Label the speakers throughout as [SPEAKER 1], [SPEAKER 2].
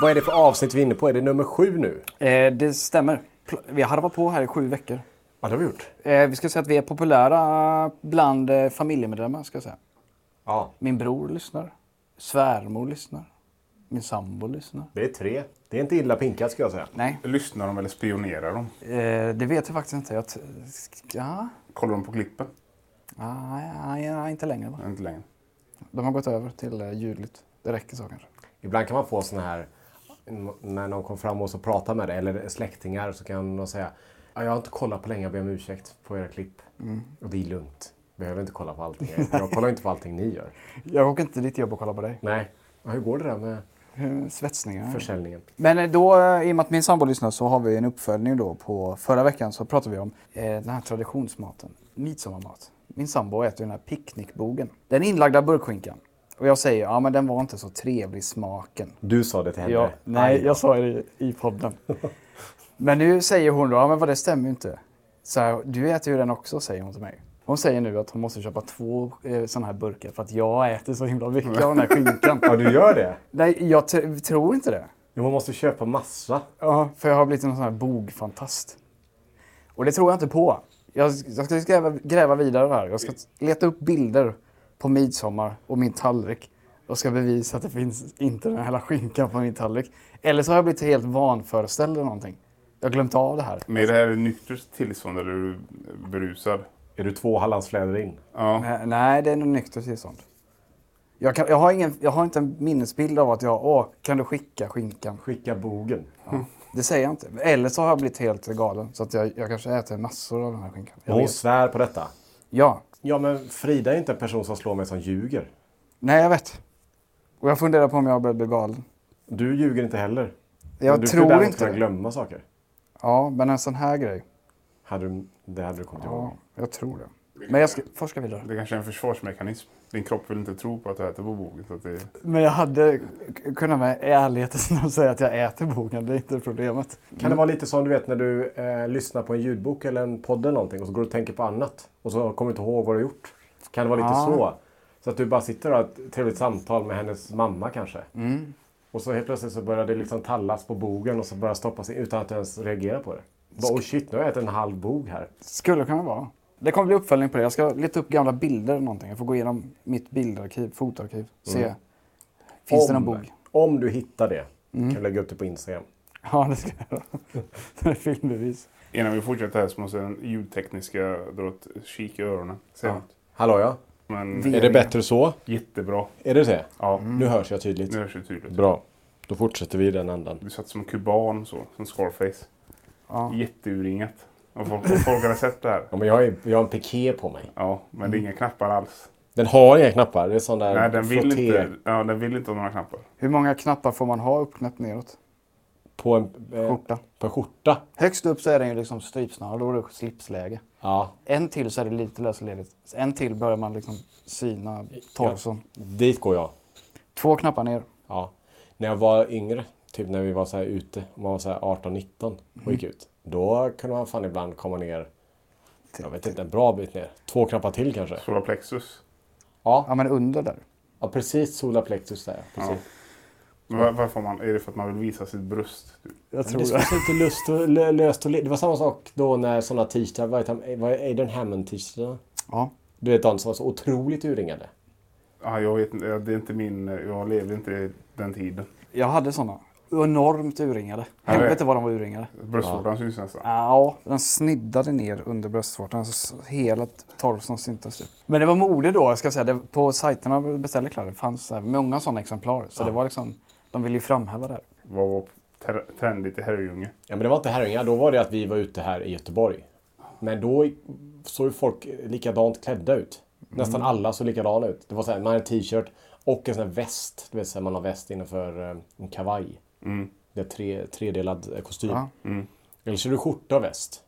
[SPEAKER 1] Vad är det för avsnitt vi är inne på? Är det nummer sju nu?
[SPEAKER 2] Eh, det stämmer. Vi har varit på här i sju veckor.
[SPEAKER 1] Ja, det har vi gjort.
[SPEAKER 2] Eh, vi ska säga att vi är populära bland eh, familjemedlemmar. Ska jag säga.
[SPEAKER 1] Ja,
[SPEAKER 2] Min bror lyssnar. Svärmor lyssnar. Min sambo lyssnar.
[SPEAKER 1] det är tre. Det är inte illa pinkat ska jag säga.
[SPEAKER 2] Nej,
[SPEAKER 3] Lyssnar de eller spionerar de?
[SPEAKER 2] eh, det vet jag faktiskt inte. Jag t- ja,
[SPEAKER 3] Kollar de på klippen?
[SPEAKER 2] ja, ja, ja, inte längre. Va?
[SPEAKER 3] Inte längre.
[SPEAKER 2] De har gått över till eh, ljudligt. Det räcker så kanske.
[SPEAKER 1] Ibland kan man få såna här, när någon kommer fram och så pratar med dig, eller släktingar, så kan de säga ja, jag har inte kollat på länge, jag ber om ursäkt på era klipp. Och det är lugnt. Behöver inte kolla på allting. Jag kollar inte på allting ni gör.
[SPEAKER 2] Jag åker inte till ditt jobb och kollar på dig.
[SPEAKER 1] Nej. Ja, hur går det där med
[SPEAKER 2] Svetsningar.
[SPEAKER 1] försäljningen?
[SPEAKER 2] Men eh, då, eh, i och med att min sambo lyssnar så har vi en uppföljning då på förra veckan så pratade vi om eh, den här traditionsmaten, midsommarmat. Min sambo äter den här picknickbogen. Den inlagda burkskinkan. Och jag säger, ja men den var inte så trevlig smaken.
[SPEAKER 1] Du sa det till henne.
[SPEAKER 2] Ja, nej,
[SPEAKER 1] Aj.
[SPEAKER 2] jag sa det i, podden. men nu säger hon då, ja men vad det stämmer ju inte. Så här, du äter ju den också, säger hon till mig. Hon säger nu att hon måste köpa två eh, sådana här burkar för att jag äter så himla mycket av den här skinkan.
[SPEAKER 1] Ja, du gör det?
[SPEAKER 2] nej, jag tror inte det.
[SPEAKER 1] Jo, man måste köpa massa.
[SPEAKER 2] Ja, för jag har blivit en sån här bogfantast. Och det tror jag inte på. Jag, jag ska gräva, gräva vidare här. Jag ska leta upp bilder på midsommar och min tallrik. Och ska bevisa att det finns inte den här hela skinkan på min tallrik. Eller så har jag blivit helt vanföreställd eller någonting. Jag har glömt av det här.
[SPEAKER 3] Men är det här ett nyktert tillstånd eller är du berusad?
[SPEAKER 1] Är du två Hallandsfläder in?
[SPEAKER 3] Ja.
[SPEAKER 2] Nej, Nej, det är nog nyktert tillstånd. Jag, kan, jag, har ingen, jag har inte en minnesbild av att jag, åh, kan du skicka skinkan?
[SPEAKER 1] Skicka bogen.
[SPEAKER 2] Det säger jag inte. Eller så har jag blivit helt galen. Så att jag, jag kanske äter massor av den här skinkan. Jag
[SPEAKER 1] Hon
[SPEAKER 2] vet.
[SPEAKER 1] svär på detta.
[SPEAKER 2] Ja,
[SPEAKER 1] Ja, men Frida är inte en person som slår mig som ljuger.
[SPEAKER 2] Nej, jag vet. Och jag funderar på om jag har börjat bli galen.
[SPEAKER 1] Du ljuger inte heller.
[SPEAKER 2] Jag
[SPEAKER 1] men du
[SPEAKER 2] tror inte
[SPEAKER 1] kunna
[SPEAKER 2] det.
[SPEAKER 1] glömma saker.
[SPEAKER 2] Ja, men en sån här grej.
[SPEAKER 1] Hade du, det hade du kommit ihåg.
[SPEAKER 2] Ja, jag tror det. Men jag ska forska vidare.
[SPEAKER 3] Det kanske är en försvarsmekanism. Din kropp vill inte tro på att du äter på bogen. Så att det...
[SPEAKER 2] Men jag hade kunnat med ärlighetens namn säga att jag äter boken. Det är inte problemet.
[SPEAKER 1] Kan det vara lite som du vet när du eh, lyssnar på en ljudbok eller en podd eller någonting och så går du och tänker på annat och så kommer du inte ihåg vad du har gjort. Kan det vara lite
[SPEAKER 2] Ja.
[SPEAKER 1] så? Så att du bara sitter och har ett trevligt samtal med hennes mamma kanske.
[SPEAKER 2] Mm.
[SPEAKER 1] Och så helt plötsligt så börjar det liksom tallas på bogen och så börjar stoppas in utan att du ens reagerar på det. Bara, oh shit, nu har jag ätit en halv bog här.
[SPEAKER 2] Skulle kunna vara. Det kommer bli uppföljning på det. Jag ska leta upp gamla bilder eller någonting. Jag får gå igenom mitt bildarkiv, fotoarkiv. Se. Finns det någon bok? Mm.
[SPEAKER 1] Om du hittar det kan du lägga upp det på Instagram.
[SPEAKER 2] Ja, det ska jag göra. Det är filmbevis.
[SPEAKER 3] Innan vi fortsätter här så måste den ljudtekniska dra ett kik i öronen. Säger
[SPEAKER 1] Ja. Hallå ja?
[SPEAKER 3] Men
[SPEAKER 1] Är det bättre så?
[SPEAKER 3] jättebra.
[SPEAKER 1] Är det det?
[SPEAKER 3] Ja,
[SPEAKER 1] Nu hörs jag tydligt.
[SPEAKER 3] nu hörs det tydligt.
[SPEAKER 1] Bra. Då fortsätter vi i den andan.
[SPEAKER 3] Du satt som en kuban så, som Scarface.
[SPEAKER 2] Ja.
[SPEAKER 3] Jätteuringat. Och folk, och folk hade sett det här.
[SPEAKER 1] Ja, men jag, är, jag har en piké på mig.
[SPEAKER 3] Ja, men det är inga knappar alls.
[SPEAKER 1] Den har inga knappar. Det är sån där
[SPEAKER 3] Nej, den vill,
[SPEAKER 1] frotté
[SPEAKER 3] inte, ja, den vill inte ha några knappar.
[SPEAKER 2] Hur många knappar får man ha uppknäppt neråt?
[SPEAKER 1] på en, eh,
[SPEAKER 2] Skjorta.
[SPEAKER 1] på en skjorta.
[SPEAKER 2] Högst upp så är den ju liksom strypsnara. Då är det slipsläge.
[SPEAKER 1] Ja,
[SPEAKER 2] En till så är det lite lösledigt. En till börjar man liksom syna torson.
[SPEAKER 1] dit går jag.
[SPEAKER 2] Två knappar ner.
[SPEAKER 1] Ja. När jag var yngre, typ när vi var så här ute, om man var så här 18-19 och gick ut. Då kunde man fan ibland komma ner, jag vet inte, en bra bit ner. Två knappar till kanske.
[SPEAKER 3] Solarplexus.
[SPEAKER 1] Ja,
[SPEAKER 2] Ja, men under där.
[SPEAKER 1] ja precis solarplexus där. Precis.
[SPEAKER 3] Var- varför man, är det för att man vill visa sitt bröst? Typ?
[SPEAKER 2] Jag
[SPEAKER 1] Men
[SPEAKER 2] tror
[SPEAKER 1] det
[SPEAKER 2] det.
[SPEAKER 1] var inte lust och, lö- löst och Det var samma sak då när sådana t-shirtar, vad heter han? Vad är Adrian Hammond t-shirtarna?
[SPEAKER 2] Ja.
[SPEAKER 1] Du vet de som var så otroligt urringade.
[SPEAKER 3] Ja, jag vet inte, ja, det är inte min, jag levde inte i den tiden.
[SPEAKER 2] Jag hade såna. Enormt urringade.
[SPEAKER 3] Ja,
[SPEAKER 2] Helvete vad de var urringade.
[SPEAKER 3] Bröstvårtan syns nästan.
[SPEAKER 2] Ja, den sniddade ner under bröstvårtan så hela torsen syntes typ. Men det var mode då, ska jag säga. Det, på sajterna beställde kläder fanns så här, många sådana exemplar. Så det var liksom, de ville ju framhäva det här.
[SPEAKER 3] Vad var ter- trendigt i Herrljunga?
[SPEAKER 1] Ja men det var inte Herrljunga, då var det att vi var ute här i Göteborg. Men då såg ju folk likadant klädda ut. Nästan alla såg likadana ut. Det var så här, man hade t-shirt och en sån här väst. Du vet så här, man har väst innanför eh, en kavaj.
[SPEAKER 3] Mm.
[SPEAKER 1] Det är tre, tredelad eh, kostym.
[SPEAKER 2] Ja.
[SPEAKER 3] Mm.
[SPEAKER 1] Eller så är det skjorta och väst.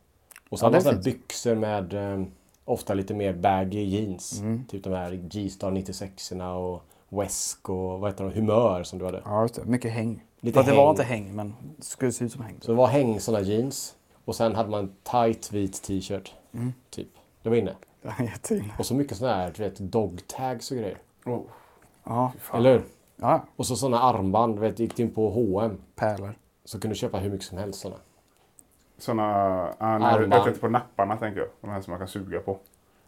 [SPEAKER 1] Och så
[SPEAKER 2] Ja,
[SPEAKER 1] hade man byxor med eh, ofta lite mer baggy jeans. Typ de här G-Star 96orna och Wesk och vad heter de, Humör som du hade.
[SPEAKER 2] Ja, just det. Mycket häng.
[SPEAKER 1] Lite
[SPEAKER 2] Fast det
[SPEAKER 1] häng.
[SPEAKER 2] var inte häng, men det skulle se ut som häng.
[SPEAKER 1] Så det var häng såna jeans. Och sen hade man tight vit t-shirt. Typ. Det var inne.
[SPEAKER 2] Är jätteinne.
[SPEAKER 1] Och så mycket såna här du vet, dog tags och grejer.
[SPEAKER 3] Oh.
[SPEAKER 2] Ja,
[SPEAKER 1] Eller hur?
[SPEAKER 2] Ja.
[SPEAKER 1] Och så såna armband. Du vet, gick in på H&M
[SPEAKER 2] pärlor.
[SPEAKER 1] så kunde du köpa hur mycket som helst såna.
[SPEAKER 3] Såna, ah, nej,
[SPEAKER 1] Armband.
[SPEAKER 3] jag tänkte på napparna tänker jag. De här som man kan suga på.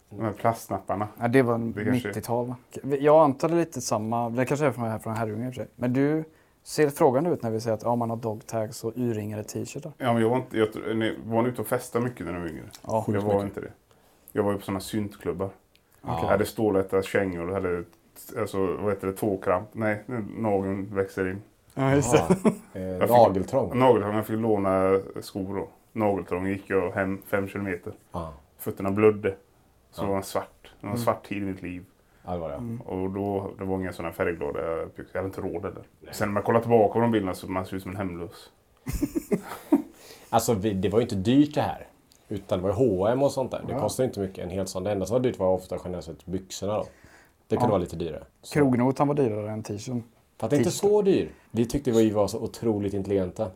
[SPEAKER 3] De här plastnapparna.
[SPEAKER 2] Ja, det var
[SPEAKER 3] Det kanske-
[SPEAKER 2] 90-tal va? Jag antar lite samma, det kanske är från, här från Herrljunga i och för sig. Men du ser frågan ut när vi säger att ja, man har dog tags och urringade t-shirtar.
[SPEAKER 3] Ja, men jag var inte, jag, ni- var ni ute och festade mycket när ni var yngre?
[SPEAKER 2] Ja,
[SPEAKER 3] jag var
[SPEAKER 1] mycket.
[SPEAKER 3] inte det. Jag var ju på sådana syntklubbar.
[SPEAKER 1] Ja.
[SPEAKER 3] Jag hade stålätta kängor och hade alltså, vad heter det, tåkramp. Nej, nageln växer in.
[SPEAKER 2] Ja, just
[SPEAKER 1] Jaha. Eh, nageltrång.
[SPEAKER 3] Nageltrång, jag fick låna skor då. Nageltrång gick jag hem fem kilometer.
[SPEAKER 1] Ja.
[SPEAKER 3] Fötterna blödde. Så
[SPEAKER 1] Ja.
[SPEAKER 3] var jag svart. Det var en svart tid i mitt liv.
[SPEAKER 1] ja, det var det.
[SPEAKER 3] Och då, det var inga sådana färgglada byxor. Jag hade inte råd heller. Sen när man kollar tillbaka på de bilderna så man ser ut som en hemlös.
[SPEAKER 1] Alltså vi, det var ju inte dyrt det här. Utan det var ju H&M och sånt där. Det kostade inte mycket en hel sån. Det enda som var dyrt var ofta generellt sett byxorna då. Det kunde
[SPEAKER 2] Ja.
[SPEAKER 1] vara lite dyrare. Så-
[SPEAKER 2] Krognotan var dyrare än t-shirten.
[SPEAKER 1] Är inte så dyr. Vi tyckte vi var så otroligt intelligenta.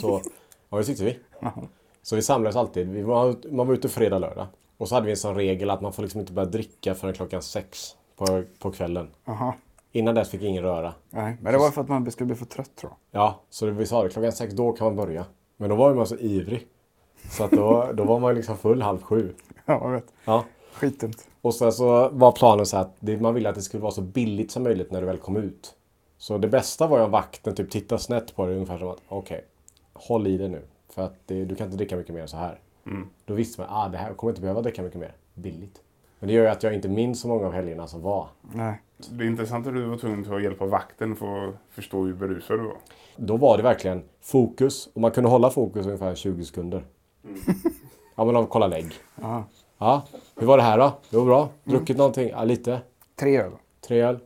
[SPEAKER 1] Så, ja det tyckte vi. Så vi samlades alltid. Vi var, man var ute fredag, lördag. Och så hade vi en sån regel att man får liksom inte börja dricka förrän klockan sex på, på kvällen.
[SPEAKER 2] Jaha.
[SPEAKER 1] Innan dess fick ingen röra.
[SPEAKER 2] Nej, men det var för att man skulle bli för trött tror jag.
[SPEAKER 1] Ja, så det, vi sa det, klockan sex då kan man börja. Men då var man så ivrig. Så att då, då var man liksom full halv sju.
[SPEAKER 2] Ja, jag vet.
[SPEAKER 1] Ja.
[SPEAKER 2] Skitdumt.
[SPEAKER 1] Och sen så var planen så att det, man ville att det skulle vara så billigt som möjligt när du väl kom ut. Så det bästa var ju om vakten typ tittade snett på dig ungefär som att okej, håll i det nu. För att det, du kan inte dricka mycket mer än så här. Då visste man att ah, det här kommer inte behöva dricka mycket mer. Billigt. Men det gör ju att jag inte minns så många av helgerna som var.
[SPEAKER 2] Nej.
[SPEAKER 3] Det är intressant att du var tvungen att ta hjälp av vakten för att förstå hur berusad du var.
[SPEAKER 1] Då var det verkligen fokus. Och man kunde hålla fokus ungefär 20 sekunder. Ja men de kolla lägg.
[SPEAKER 2] Ja.
[SPEAKER 1] Ja, hur var det här då? Det var bra. Druckit någonting? Ja, lite.
[SPEAKER 2] Tre öl.
[SPEAKER 1] Tre öl.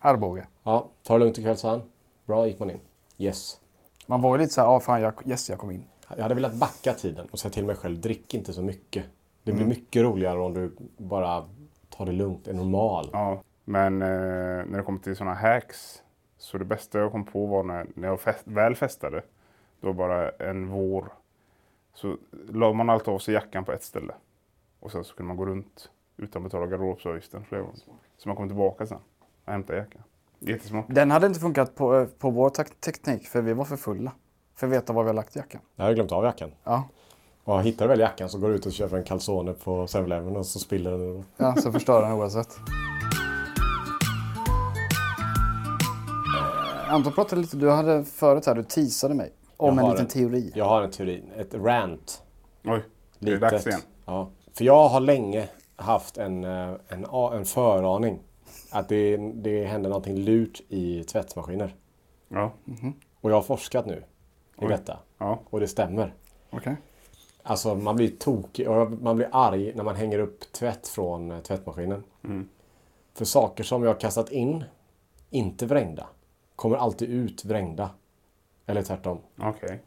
[SPEAKER 2] Arboga.
[SPEAKER 1] Ja, ta det lugnt ikväll sa han. Bra, gick man in. Yes.
[SPEAKER 2] Man var ju lite så här, ja fan jag, yes jag kom in.
[SPEAKER 1] Jag hade velat backa tiden och säga till mig själv, drick inte så mycket. Det blir mycket roligare om du bara tar det lugnt, är normal.
[SPEAKER 3] Ja, men eh, när det kommer till sådana hacks så det bästa jag kom på var när, när jag fest, väl festade. Var bara en vår. Så la man alltid av sig jackan på ett ställe. Och sen så kunde man gå runt utan att betala garderobsavgiften flera gånger. Så man kom tillbaka sen och hämtade jackan. Jättesmart.
[SPEAKER 2] Den hade inte funkat på, eh, på vår teknik för vi var för fulla. För att veta var vi har lagt jackan.
[SPEAKER 1] Jag hade glömt av jackan.
[SPEAKER 2] Ja,
[SPEAKER 1] Och hittar väl jackan så går du ut och köper en calzone på 7-Eleven och så spiller den.
[SPEAKER 2] ja så förstör den oavsett. Anton pratade lite, du hade förut här, du teasade mig om en liten
[SPEAKER 1] en-
[SPEAKER 2] teori.
[SPEAKER 1] Jag har en teori, ett rant.
[SPEAKER 3] Oj, det är
[SPEAKER 1] Litet.
[SPEAKER 3] dags igen.
[SPEAKER 1] Ja. För jag har länge haft en, eh, en, en föraning. Att det, det händer någonting lurt i tvättmaskiner.
[SPEAKER 3] Ja,
[SPEAKER 1] Och jag har forskat nu i
[SPEAKER 3] Oj.
[SPEAKER 1] detta.
[SPEAKER 3] ja.
[SPEAKER 1] Och det stämmer.
[SPEAKER 2] Okej.
[SPEAKER 1] Alltså man blir tokig och man blir arg när man hänger upp tvätt från eh, tvättmaskinen. För saker som jag har kastat in, inte vrängda, kommer alltid ut vrängda. Eller tvärtom.
[SPEAKER 3] okej.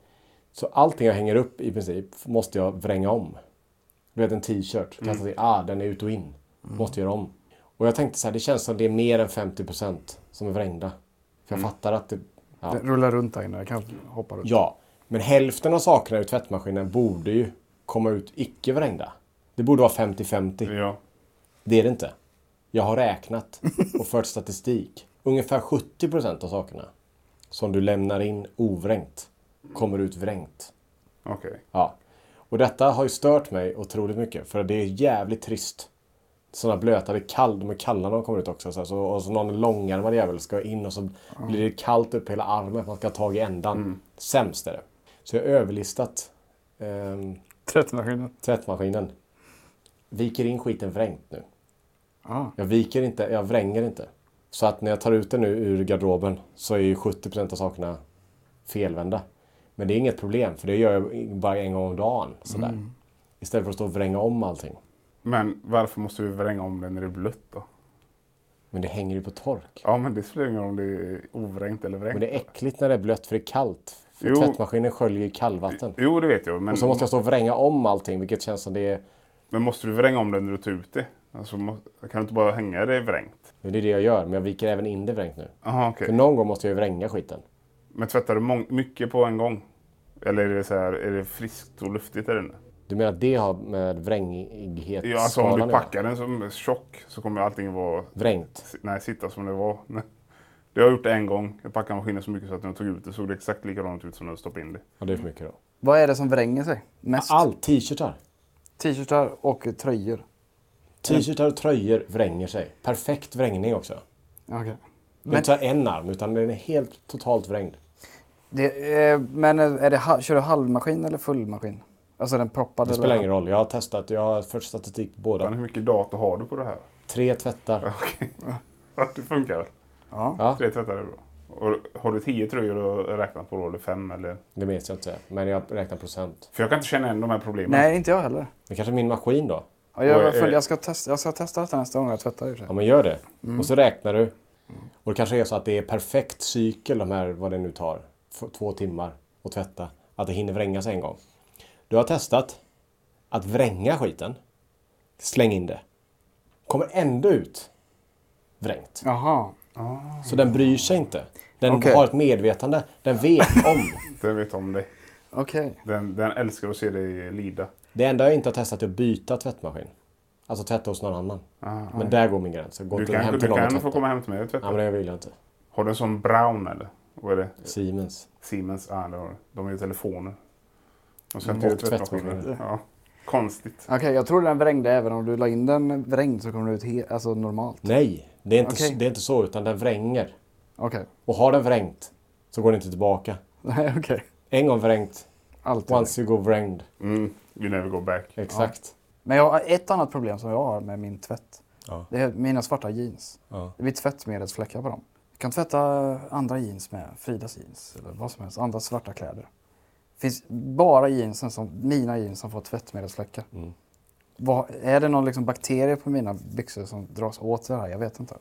[SPEAKER 1] Så allting jag hänger upp i princip måste jag vränga om. Du vet en t-shirt, kastat in, ah den är ut och in. Måste göra om. Och jag tänkte så här, det känns som det är mer än 50% som är vrängda. För jag fattar att det... Ja.
[SPEAKER 2] Det rullar runt där inne, jag kan hoppa runt.
[SPEAKER 1] Ja, men hälften av sakerna i tvättmaskinen borde ju komma ut icke vrängda. Det borde vara 50-50.
[SPEAKER 3] Ja.
[SPEAKER 1] Det är det inte. Jag har räknat och fört statistik. Ungefär 70% av sakerna som du lämnar in ovrängt kommer ut vrängt.
[SPEAKER 3] Okej.
[SPEAKER 1] Ja. Och detta har ju stört mig otroligt mycket för det är jävligt trist. Sådana blöta, det är kall, de är kalla när de kommer ut också. Så, så, och så någon långärmad jävel ska in och så blir det kallt upp hela armen. Man ska ha tag i ändan. Sämst är det. Så jag har överlistat ehm,
[SPEAKER 2] Tvättmaskinen.
[SPEAKER 1] tvättmaskinen. Viker in skiten vrängt nu.
[SPEAKER 2] Ah.
[SPEAKER 1] Jag viker inte, jag vränger inte. Så att när jag tar ut den nu ur garderoben så är ju 70% av sakerna felvända. Men det är inget problem för det gör jag bara en gång om dagen. Sådär. Istället för att stå och vränga om allting.
[SPEAKER 3] Men varför måste du vränga om det när det är blött då?
[SPEAKER 1] Men det hänger ju på tork.
[SPEAKER 3] Ja, men det spelar ingen roll om det är ovrängt eller vrängt.
[SPEAKER 1] Men det är äckligt när det är blött för det är kallt. För
[SPEAKER 3] Jo.
[SPEAKER 1] tvättmaskinen sköljer kallvatten.
[SPEAKER 3] Jo, det vet jag. Men,
[SPEAKER 1] Och så måste jag stå och vränga om allting vilket känns som det är...
[SPEAKER 3] men måste du vränga om det när du tar ut det? Alltså, kan du inte bara hänga det vrängt?
[SPEAKER 1] Men det är det jag gör, men jag viker även in det vrängt nu.
[SPEAKER 3] Jaha, okej.
[SPEAKER 1] För någon gång måste jag ju vränga skiten.
[SPEAKER 3] Men tvättar du mycket på en gång? Eller är det, så här, är det friskt och luftigt där inne?
[SPEAKER 1] Du menar att det har med vrängighetsskalan
[SPEAKER 3] Ja, alltså om du packar den som tjock så kommer allting vara...
[SPEAKER 1] Vrängt?
[SPEAKER 3] Nej, sitta som det var. Nej. Det har jag gjort en gång. Jag packade maskinen så mycket så att när jag tog ut det såg det exakt likadant ut som när jag stoppade in det.
[SPEAKER 1] Ja, det är för mycket då.
[SPEAKER 2] Vad är det som vränger sig mest?
[SPEAKER 1] Allt! T-shirtar.
[SPEAKER 2] T-shirtar och tröjor.
[SPEAKER 1] T-shirtar och tröjor vränger sig. Perfekt vrängning också.
[SPEAKER 2] Okej.
[SPEAKER 1] Det är inte så här en arm, utan den är helt totalt vrängd.
[SPEAKER 2] Det, eh, men är det, kör du halvmaskin eller fullmaskin? Alltså den proppade?
[SPEAKER 1] Det spelar
[SPEAKER 2] eller?
[SPEAKER 1] ingen roll. Jag har testat. Jag har fört statistik på
[SPEAKER 3] Men
[SPEAKER 1] båda.
[SPEAKER 3] hur mycket data har du på det här?
[SPEAKER 1] Tre tvättar.
[SPEAKER 3] Ja, det funkar.
[SPEAKER 2] Ja.
[SPEAKER 1] Ja,
[SPEAKER 3] Tre tvättar är bra. Och har du tio tröjor att räkna på då, eller fem? Eller?
[SPEAKER 1] det minns jag inte. Men jag räknar procent.
[SPEAKER 3] För jag kan inte känna igen de här problemen.
[SPEAKER 2] Nej, inte jag heller.
[SPEAKER 1] Det kanske är min maskin då.
[SPEAKER 2] Ja, jag,
[SPEAKER 3] Och,
[SPEAKER 2] jag, jag, ska testa, jag ska testa detta nästa gång jag tvättar och
[SPEAKER 1] Ja, men gör det. Och så räknar du. Och det kanske är så att det är perfekt cykel, de här, vad det nu tar, två timmar att tvätta. Att det hinner vrängas en gång. Du har testat att vränga skiten. Släng in det. Kommer ändå ut vrängt.
[SPEAKER 2] Jaha.
[SPEAKER 1] Så den bryr sig inte. Den
[SPEAKER 2] Okej.
[SPEAKER 1] har ett medvetande. Den vet om.
[SPEAKER 3] Den vet om dig.
[SPEAKER 2] Okej.
[SPEAKER 3] Den, den älskar att se dig lida.
[SPEAKER 1] Det enda jag inte har testat är att byta tvättmaskin. Alltså tvätta hos någon annan. Men där går min gräns. Går
[SPEAKER 3] Du kan,
[SPEAKER 1] hem
[SPEAKER 3] du
[SPEAKER 1] och
[SPEAKER 3] kan få komma hem till mig och
[SPEAKER 1] Ja,
[SPEAKER 3] tvätta.
[SPEAKER 1] men det vill jag inte.
[SPEAKER 3] Har du en sån brown eller? Vad är det?
[SPEAKER 1] Siemens.
[SPEAKER 3] Siemens? Ja, det har du. De är ju telefoner. De göra
[SPEAKER 1] och
[SPEAKER 3] tvättmaskiner. Ja. Konstigt.
[SPEAKER 2] Okej, jag tror den vrängde även om du la in den vrängd så kommer det ut he- alltså normalt.
[SPEAKER 1] Nej, det är, inte,
[SPEAKER 2] Okej.
[SPEAKER 1] det är inte så. Utan den vränger.
[SPEAKER 2] Okej.
[SPEAKER 1] Och har den vrängt så går den inte tillbaka.
[SPEAKER 2] Nej, okej.
[SPEAKER 1] En gång vrängt,
[SPEAKER 2] Alltid.
[SPEAKER 1] once you go vrängd.
[SPEAKER 3] Mm. You never go back.
[SPEAKER 1] Exakt.
[SPEAKER 2] Men jag har ett annat problem som jag har med min tvätt.
[SPEAKER 1] Ja.
[SPEAKER 2] Det är mina svarta jeans.
[SPEAKER 1] Ja.
[SPEAKER 2] Det blir tvättmedelsfläckar på dem. Jag kan tvätta andra jeans med Fridas jeans eller vad som helst. Andra svarta kläder. Det finns bara jeansen som, mina jeans som får tvättmedelsfläckar.
[SPEAKER 1] Mm.
[SPEAKER 2] Vad, är det någon liksom bakterie på mina byxor som dras åt det här? Jag vet inte.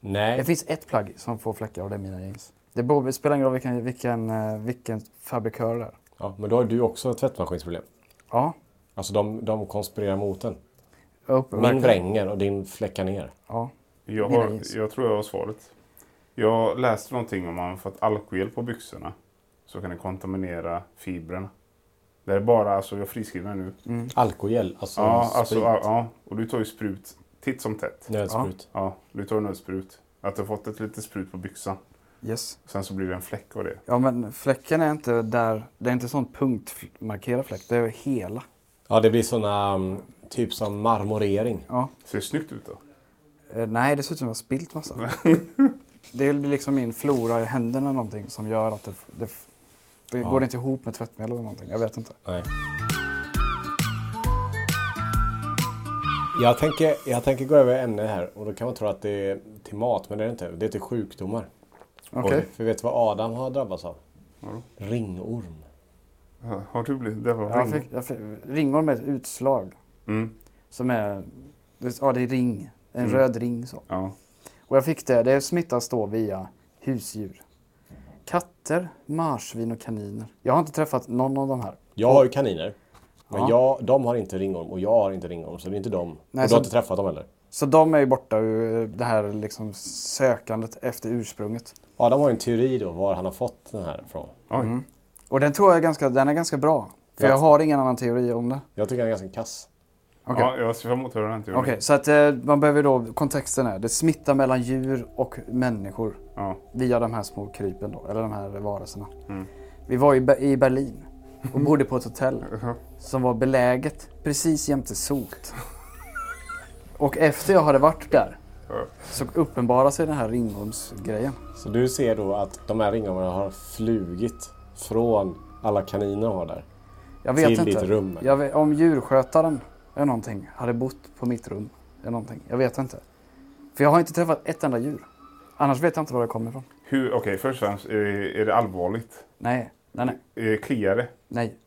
[SPEAKER 1] Nej,
[SPEAKER 2] Det finns ett plagg som får fläckar och det är mina jeans. Det, beror, det spelar ingen roll vilken, vilken, eh, vilken fabrikör det är.
[SPEAKER 1] ja, men då har du också ett tvättmaskinsproblem.
[SPEAKER 2] Ja,
[SPEAKER 1] Alltså de, de konspirerar mot den.
[SPEAKER 2] upp,
[SPEAKER 1] Min vränger och din fläckar ner.
[SPEAKER 2] Ja.
[SPEAKER 3] Jag, har, jag tror jag har svaret. Jag läste någonting om att man fått alkohol på byxorna så kan det kontaminera fibrerna. Det är bara, alltså jag friskriver nu.
[SPEAKER 1] Alkogel, alltså
[SPEAKER 3] Ja, alltså, ja, ja, och du tar ju sprut titt som tätt.
[SPEAKER 1] Nödsprut.
[SPEAKER 3] Ja, du tar nödsprut. Att du har fått ett litet sprut på byxan.
[SPEAKER 2] Yes.
[SPEAKER 3] Sen så blir det en fläck av det.
[SPEAKER 2] Ja, men fläcken är inte där. Det är inte sån punktmarkerad fläck. Det är hela.
[SPEAKER 1] Ja, det blir såna um, typ som marmorering.
[SPEAKER 2] Ja.
[SPEAKER 3] Ser det snyggt ut då?
[SPEAKER 2] Eh, nej, det ser ut som att jag har spilt massa. det blir liksom min flora i händerna någonting som gör att det, det, det går inte ihop med tvättmedel eller någonting. Jag vet inte.
[SPEAKER 1] Nej. Jag tänker, jag tänker gå över ämne här och då kan man tro att det är till mat, men det är det inte. Det är till sjukdomar.
[SPEAKER 2] Okej.
[SPEAKER 1] Och- För vet du vad Adam har drabbats av? Ringorm.
[SPEAKER 3] Ja, Har du blivit? Det var ring.
[SPEAKER 2] fick, fick, ringorm är ett utslag
[SPEAKER 3] Mm,
[SPEAKER 2] som är, ja det är ring, en röd ring så.
[SPEAKER 3] ja.
[SPEAKER 2] Och jag fick det, det smittas då via husdjur. Katter, marsvin och kaniner. Jag har inte träffat någon av de här.
[SPEAKER 1] Jag har ju kaniner. Men
[SPEAKER 2] Ja.
[SPEAKER 1] jag, de har inte ringorm och jag har inte ringorm, så det är inte de.
[SPEAKER 2] Nej,
[SPEAKER 1] och du har inte träffat dem heller?
[SPEAKER 2] Så de är ju borta ur det här liksom sökandet efter ursprunget.
[SPEAKER 1] Adam har ju en teori då var han har fått den här ifrån.
[SPEAKER 3] Oj.
[SPEAKER 2] Och den tror jag är ganska, den är ganska bra. För
[SPEAKER 1] Ja.
[SPEAKER 2] jag har ingen annan teori om det.
[SPEAKER 1] Jag tycker den är ganska kass.
[SPEAKER 2] Okej.
[SPEAKER 3] Ja, jag ser fram emot att höra den. till.
[SPEAKER 2] Okej, så att eh, man behöver då, kontexten är, det smittar mellan djur och människor
[SPEAKER 3] Ja.
[SPEAKER 2] via de här små krypen då, eller de här varelserna. Vi var i, Be- i Berlin och bodde på ett hotell som var beläget precis jämte sot. Och efter jag hade varit där så uppenbarade sig den här ringormsgrejen.
[SPEAKER 1] Så du ser då att de här ringormarna har flugit från alla kaniner har där?
[SPEAKER 2] Jag vet
[SPEAKER 1] Till
[SPEAKER 2] inte.
[SPEAKER 1] ditt rum?
[SPEAKER 2] Jag vet, om djurskötaren eller någonting hade bott på mitt rum eller någonting. Jag vet inte. För jag har inte träffat ett enda djur. Annars vet jag inte var det kommer ifrån.
[SPEAKER 3] Okej, först och främst, är det, allvarligt?
[SPEAKER 2] Nej, nej, nej.
[SPEAKER 3] Är det kliar det?
[SPEAKER 2] nej.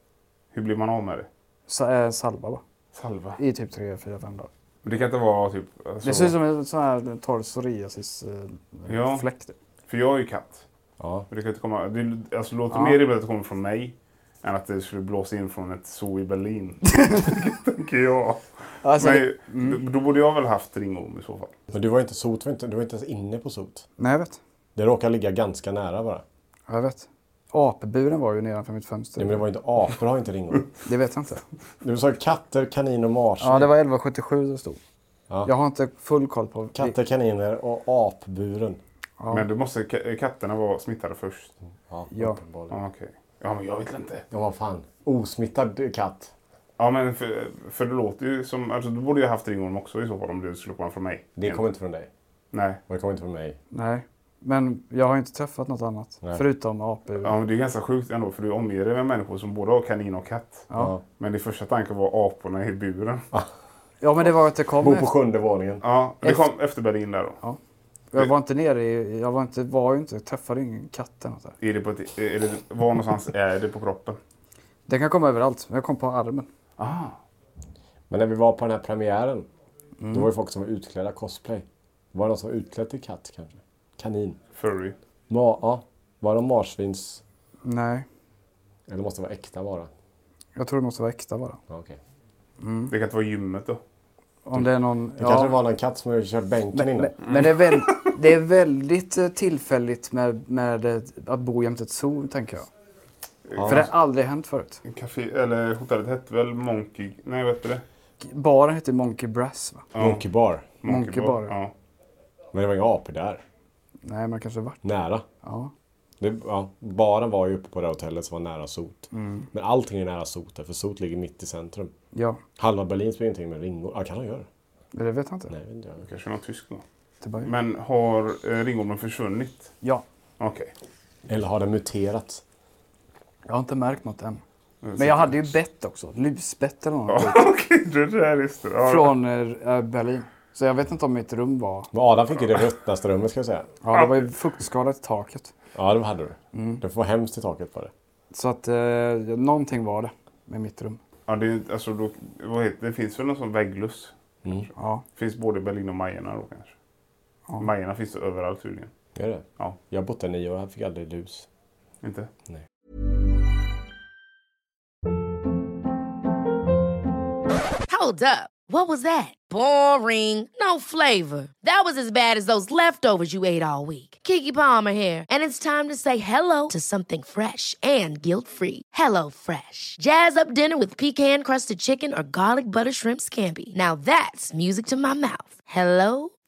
[SPEAKER 3] Hur blir man av med det?
[SPEAKER 2] Sa, äh, salva bara.
[SPEAKER 3] Salva?
[SPEAKER 2] I typ 3, 4, 5 dagar.
[SPEAKER 3] Men det kan inte vara typ... Alltså,
[SPEAKER 2] Det ser ut som en sån här torr psoriasis-fläck.
[SPEAKER 3] Ja.
[SPEAKER 2] Eh, typ.
[SPEAKER 3] För jag är ju katt.
[SPEAKER 1] Ja.
[SPEAKER 3] Men Det, kan inte komma, det, alltså, det låter
[SPEAKER 2] Ja.
[SPEAKER 3] mer rimligt att det kommer från mig än att det skulle blåsa in från ett zoo i Berlin. Tänker jag.
[SPEAKER 2] Alltså,
[SPEAKER 3] Men,
[SPEAKER 2] det,
[SPEAKER 3] då, borde jag väl haft ringorm i så fall.
[SPEAKER 1] Men du var inte sot, du var inte ens inne på sot.
[SPEAKER 2] nej, jag vet.
[SPEAKER 1] Det råkar ligga ganska nära bara.
[SPEAKER 2] Ja, Jag vet. Apburen var ju nedanför mitt fönster.
[SPEAKER 1] Nej, men det var inte apor har inte ringorm.
[SPEAKER 2] Det vet jag inte.
[SPEAKER 1] Du sa katter, kanin och marsvin.
[SPEAKER 2] Ja, det var 1177 det stod.
[SPEAKER 1] Ja.
[SPEAKER 2] Jag har inte full koll på...
[SPEAKER 1] Katter, kaniner och apburen.
[SPEAKER 2] Ja.
[SPEAKER 3] Men då måste ka- katterna vara smittade först.
[SPEAKER 1] Ja,
[SPEAKER 2] Ja.
[SPEAKER 1] uppenbarligen.
[SPEAKER 3] Ja, okej. Ja, men jag vet inte.
[SPEAKER 1] Ja, vad fan. Osmittad katt.
[SPEAKER 3] Ja, men för, för det låter ju som... Alltså, då borde jag haft ringorm också i så fall om det skulle komma från mig.
[SPEAKER 1] Det kommer inte från dig.
[SPEAKER 3] Nej.
[SPEAKER 1] Och det kommer inte från mig.
[SPEAKER 2] Nej. Men jag har inte träffat något annat.
[SPEAKER 1] Nej.
[SPEAKER 2] Förutom apor.
[SPEAKER 3] Ja, men det är ganska sjukt ändå för du omger dig med människor som både har kanin och katt.
[SPEAKER 2] Ja.
[SPEAKER 3] Men det första tanken var aporna i buren.
[SPEAKER 2] Ja, men det var att det kom
[SPEAKER 1] Bor på sjunde våningen.
[SPEAKER 3] Ja, det kom efter Berlin där då.
[SPEAKER 2] Jag var inte nere i... Jag var, inte, var ju inte... Jag träffade ingen katt eller något där.
[SPEAKER 3] Är det på ett, är det, var någonstans är det på kroppen?
[SPEAKER 2] Det kan komma överallt. Jag kom på armen.
[SPEAKER 3] Ah.
[SPEAKER 1] Men när vi var på den här premiären.
[SPEAKER 2] Mm.
[SPEAKER 1] Då var det folk som var utklädda cosplay. Var det någon som var utklädd till katt kanske? Kanin?
[SPEAKER 3] Furry.
[SPEAKER 1] Ma ja. Var de marsvins...
[SPEAKER 2] Nej.
[SPEAKER 1] Eller måste det vara äkta bara?
[SPEAKER 2] Jag tror det måste vara äkta bara.
[SPEAKER 1] Ja, okej.
[SPEAKER 3] Det kan inte vara gymmet då.
[SPEAKER 2] Om det är någon...
[SPEAKER 1] Det kanske var någon katt som har kört bänken
[SPEAKER 2] Men,
[SPEAKER 1] innan.
[SPEAKER 2] men, men det, är väl, det är väldigt eh, tillfälligt med, med eh, att bo jämte ett zoo, tänker jag. För det har aldrig hänt förut.
[SPEAKER 3] Café, eller hotellet hette väl Monkey... Nej, vad hette det?
[SPEAKER 2] Baren heter Monkey Brass, va?
[SPEAKER 3] Ja,
[SPEAKER 1] Monkey bar.
[SPEAKER 2] Monkey Bar.
[SPEAKER 3] Ja.
[SPEAKER 1] Men det var inga apor där.
[SPEAKER 2] Nej, men kanske varit.
[SPEAKER 1] Nära.
[SPEAKER 2] Ja.
[SPEAKER 1] Det, ja, baren var ju uppe på det hotellet som var nära sot.
[SPEAKER 2] Mm.
[SPEAKER 1] Men allting är nära sot där, för sot ligger mitt i centrum.
[SPEAKER 2] Ja,
[SPEAKER 1] Halva Berlin spelar ingenting med ringor. Ja, kan de göra?
[SPEAKER 2] det vet jag inte.
[SPEAKER 1] Nej, vet inte jag.
[SPEAKER 3] Kanske någon tysk då. Men har eh, ringormen försvunnit?
[SPEAKER 2] Ja,
[SPEAKER 3] Okej.
[SPEAKER 1] Eller har den muterat?
[SPEAKER 2] jag har inte märkt något än. Men jag hade ju bett också. Lusbett eller något.
[SPEAKER 3] Ja, Okej, det där visste du. Ja.
[SPEAKER 2] Från eh, Berlin. Så jag vet inte om mitt rum var...
[SPEAKER 1] Men Adam fick ju det ruttnaste rummet ska jag säga.
[SPEAKER 2] Ja, det var ju fuktskadat i taket.
[SPEAKER 1] Ja, det hade du.
[SPEAKER 2] Mm.
[SPEAKER 1] Det får vara hemskt i taket på det.
[SPEAKER 2] Så att eh, någonting var det med mitt rum.
[SPEAKER 3] Ja, det, är- alltså, då, vad heter, det finns väl någon sån vägglöss?
[SPEAKER 2] Ja,
[SPEAKER 3] Det finns både i Berlin och Majerna då kanske.
[SPEAKER 2] Ja.
[SPEAKER 3] Majerna finns överallt tydligen.
[SPEAKER 1] Är det?
[SPEAKER 3] Ja.
[SPEAKER 1] Jag har bott där nio år, jag fick aldrig lus.
[SPEAKER 3] Inte?
[SPEAKER 1] Nej.
[SPEAKER 4] Hold up. What was that? Boring. No flavor. That was as bad as those leftovers you ate all week. Kiki Palmer here, and it's time to say hello to something fresh and guilt-free. Hello Fresh. Jazz up dinner with pecan-crusted chicken or garlic butter shrimp scampi. Now that's music to my mouth. Hello